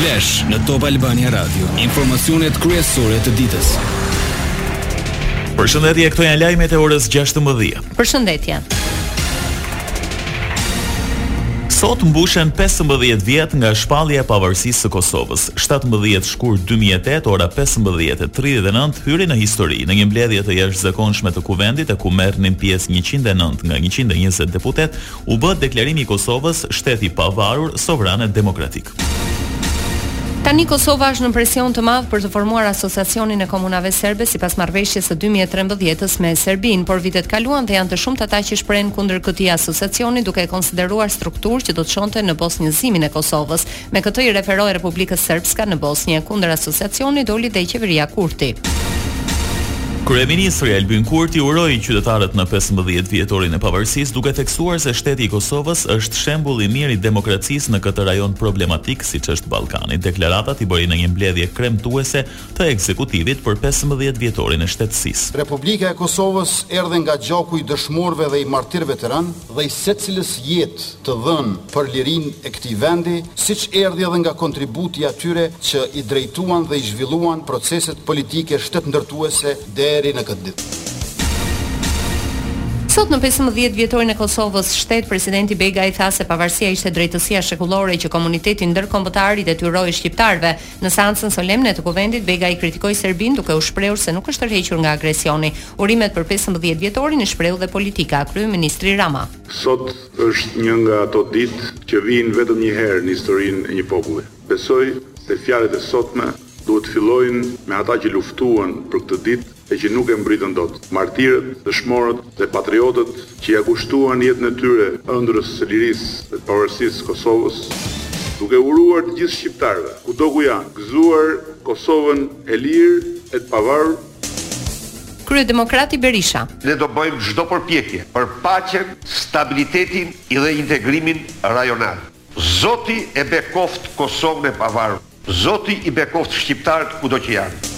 Flash në Top Albania Radio, informacionet kryesore të ditës. Përshëndetje, këto janë lajmet e orës 16. Përshëndetje. Sot mbushen 15 vjet nga shpallja e pavarësisë së Kosovës. 17 shkurt 2008 ora 15:39 hyri në histori në një mbledhje të jashtëzakonshme të Kuvendit ku merrnin pjesë 109 nga 120 deputet, U bë deklarimi i Kosovës shtet i pavarur, sovran e demokratik. Tani Kosova është nën presion të madh për të formuar Asociacionin e Komunave Serbe sipas marrëveshjes së dy mijë e trembëdhjetës me Serbinë, por vitet kaluan dhe janë të shumtë ata që shprehen kundër këtij asociacioni duke e konsideruar strukturë që do të çonte në bosnjëzimin e Kosovës, Me këtë i referohej Republikës Sërpska në Bosnje, kundër asociacionit doli dhe qeveria Kurti. Kryeministri Albin Kurti uroi qytetarët në pesëmbëdhjetë vjetorin e pavarësisë, duke theksuar se shteti i Kosovës është shembull i mirë i demokracisë në këtë rajon problematik siç është Ballkani. Deklaratat i bëri në një mbledhje kremtuese të ekzekutivit për pesëmbëdhjetë vjetorin e shtetësisë. Republika e Kosovës erdhi nga gjaku i dëshmorëve dhe i martirëve të rënë, dhe i secilës jetë të dhënë për lirinë e këtij vendi, siç erdhi edhe nga kontributi i atyre që i drejtuan dhe i zhvilluan proceset politike shtetndërtuese deri në këtë ditë. Sot në pesëmbëdhjetë vjetorin e Kosovës shtet, Presidenti Begaj tha se pavarësia ishte drejtësia shekullore që komuniteti ndërkombëtar i detyrohej shqiptarëve, Në seancën solemne të Kuvendit, Begaj kritikoi Serbinë duke u shprehur se nuk është tërhequr nga agresioni. Urimet për pesëmbëdhjetë vjetorin i shprehu dhe politika, kryeministri Rama. Sot është një nga ato ditë që vijnë vetëm një herë në historinë e një populli. Besoj se fjalët e sotme duhet të fillojnë me ata që luftuan për këtë ditë e që nuk e mbërritën dot, martirët, dëshmorët dhe patriotët që ia kushtuan jetën e tyre ëndrrës së lirisë dhe të pavarësisë së Kosovës, duke u uruar të gjithë shqiptarëve, kudo ku janë, gëzuar Kosovën e lirë e të pavarur. Kryedemokrati Berisha. Ne do bëjmë çdo përpjekje për paqen, stabilitetin dhe integrimin rajonal. Zoti e bekoftë Kosovën e pavarur Zoti i bekoftë shqiptarët kudo që janë.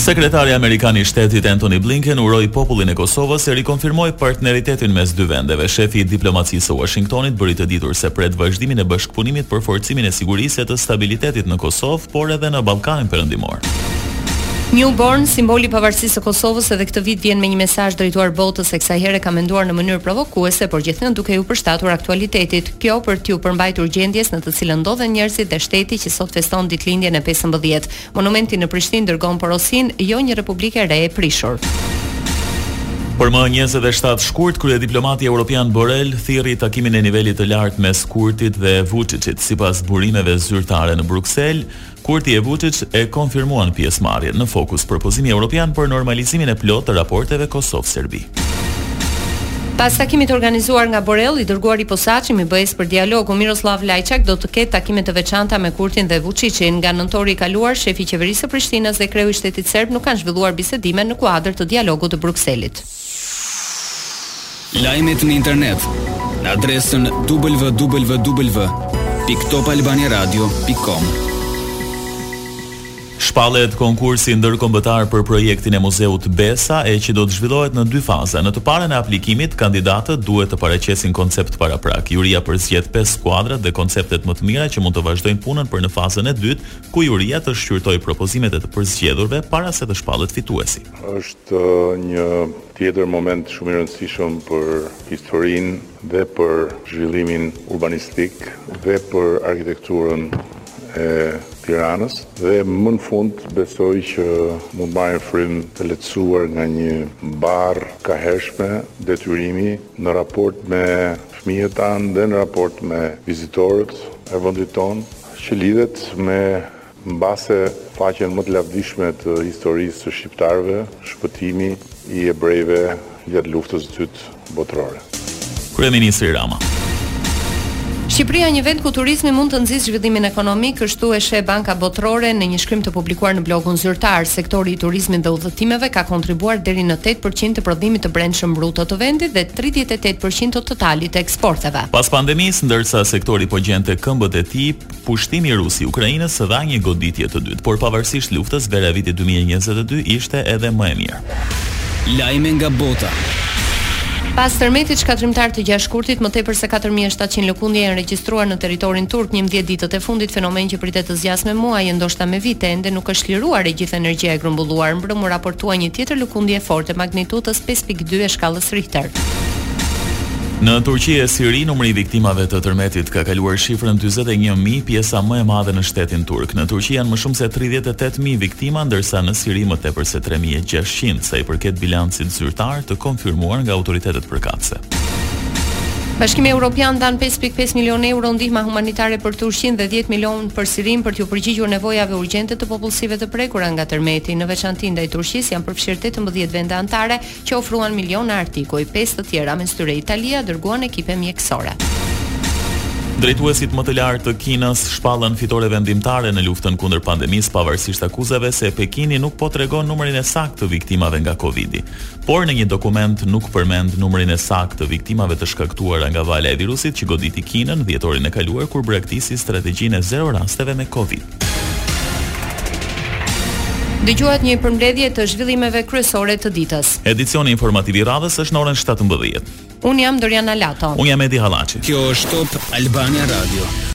Sekretari amerikan i Shtetit Antony Blinken uroi popullin e Kosovës e rikonfirmoi partneritetin mes dy vendeve. Shefi i diplomacisë së Uashingtonit bëri të ditur se pret vazhdimin e bashkëpunimit për forcimin e sigurisë e të stabilitetit në Kosovë, por edhe në Ballkanin Perëndimor. Newborn, simboli i pavarësisë së Kosovës edhe këtë vit vjen me një mesazh drejtuar botës që kësaj here ka menduar në mënyrë provokuese, por gjithnjë duke iu përshtatur aktualitetit. Kjo për t'iu përmbajtur gjendjes në të cilën ndodhen njerëzit dhe shteti që sot feston ditëlindjen e pesëmbëdhjetë. Monumenti në Prishtinë dërgon porosinë, jo një Republikë e re e prishur. Për më njëzet e shtatë shkurt, kryediplomati europian Borrell thirri takimin e nivelit të lartë mes Kurtit dhe Vuçiçit. Sipas burimeve zyrtare në Bruksel, Kurti e Vuçiç e konfirmuan pjesëmarrjen, në fokus propozimi europian për normalizimin e plotë të raporteve Kosovë-Serbi. Pas takimit të organizuar nga Borrell, i dërguari i posaçëm i BE-së për dialogun, Miroslav Lajçak do të ketë takime të veçanta me Kurtin dhe Vuçiçin. Nga nëntori i kaluar, shefi i qeverisë së Prishtinës dhe kreu i shtetit serb nuk kanë zhvilluar bisedime në kuadër të dialogut të Brukselit. Lajmet në internet në adresën www.topalbaniaradio.com. Shpallet konkursi ndërkombëtar për projektin e Muzeut Besa, e që do të zhvillohet në dy faza. Në të parën e aplikimit, kandidatët duhet të paraqesin koncept paraprak. Juria përzgjedh pesë skuadrat dhe konceptet më të mira që mund të vazhdojnë punën për në fazën e dytë, ku juria të shqyrtojë propozimet e të përzgjedhurve para se të shpallet fituesi. Të një tjetër moment shumë i rëndësishëm për historinë dhe për zhvillimin urbanistik dhe për arkitekturën e Tiranës dhe më në fund besoj që mund të marrim frymë të lehtësuar nga një barrë e kahershme detyrimi në raport me fëmijët tanë dhe në raport me vizitorët e vendit tonë që lidhet me Mbase faqen më të lavdishme të historisë së shqiptarëve, shpëtimi i ebrejve gjatë Luftës së Dytë Botërore. Kryeministri Rama. Shqipëria një vend ku turizmi mund të nxisë zhvillimin ekonomik, kështu e sheh Banka Botërore në një shkrim të publikuar në blogun zyrtar. Sektori i turizmit dhe udhëtimeve ka kontribuar deri në tetë për qind të prodhimit të brendshëm bruto të vendit dhe tridhjetë e tetë për qind të totalit të eksporteve. Pas pandemisë, ndërsa sektori po gjente këmbët e tij, Pushtimi rus i Ukrainës dha një goditje të dytë, por pavarësisht luftës, vera e vitit dy mijë e njëzet e dy ishte edhe më e mirë. Lajme nga bota. Pas tërmetit shkatërrimtar të gjashtë shkurtit, më tepër se katër mijë e shtatëqind lëkundje janë regjistruar në territorin turk njëmbëdhjetë ditët e fundit, fenomen që pritet të zgjasë me muaj e ndoshta me vite, ende nuk është liruar e gjithë energjia e grumbulluar. Mbrëmë u raportua një tjetër lëkundje e fortë e magnitudës pesë pikë dy e shkallës Richter. Në Turqi e Siri, numri i viktimave të tërmetit ka kaluar shifrën 41 mijë, pjesa më e madhe në shtetin turk. Në Turqi janë më shumë se 38 mijë viktima, ndërsa në Siri më tepër se 3600, sa i përket bilancit zyrtar të konfirmuar nga autoritetet përkatëse. Bashkimi Evropian dha 5.5 milionë euro ndihma humanitare për Turqinë dhe 10 milionë për Sirinë për t'iu përgjigjur nevojave urgjente të popullsive të prekura nga tërmeti. Në veçanti ndaj Turqisë janë përfshirë 18 vende anëtare, që ofruan miliona artikuj, pesë të tjera, mes tyre Italia, dërguan ekipe mjekësore. Drejtuesit më të lartë të Kinës shpallën fitore vendimtare në luftën kundër pandemisë pavarësisht akuzave se Pekini nuk po tregon numrin e saktë të viktimave nga Covid-i. Por në një dokument nuk përmend numrin e saktë të viktimave të shkaktuara nga vala e virusit që goditi Kinën dhjetorin e kaluar kur braktisi strategjinë e zero rasteve me Covid. Dëgjuat një përmbledhje të zhvillimeve kryesore të ditës. Edicioni informativ i radhës është në orën 17. Unë jam Doriana Lato. Unë jam Edi Hallaçi. Kjo është Top Albania Radio.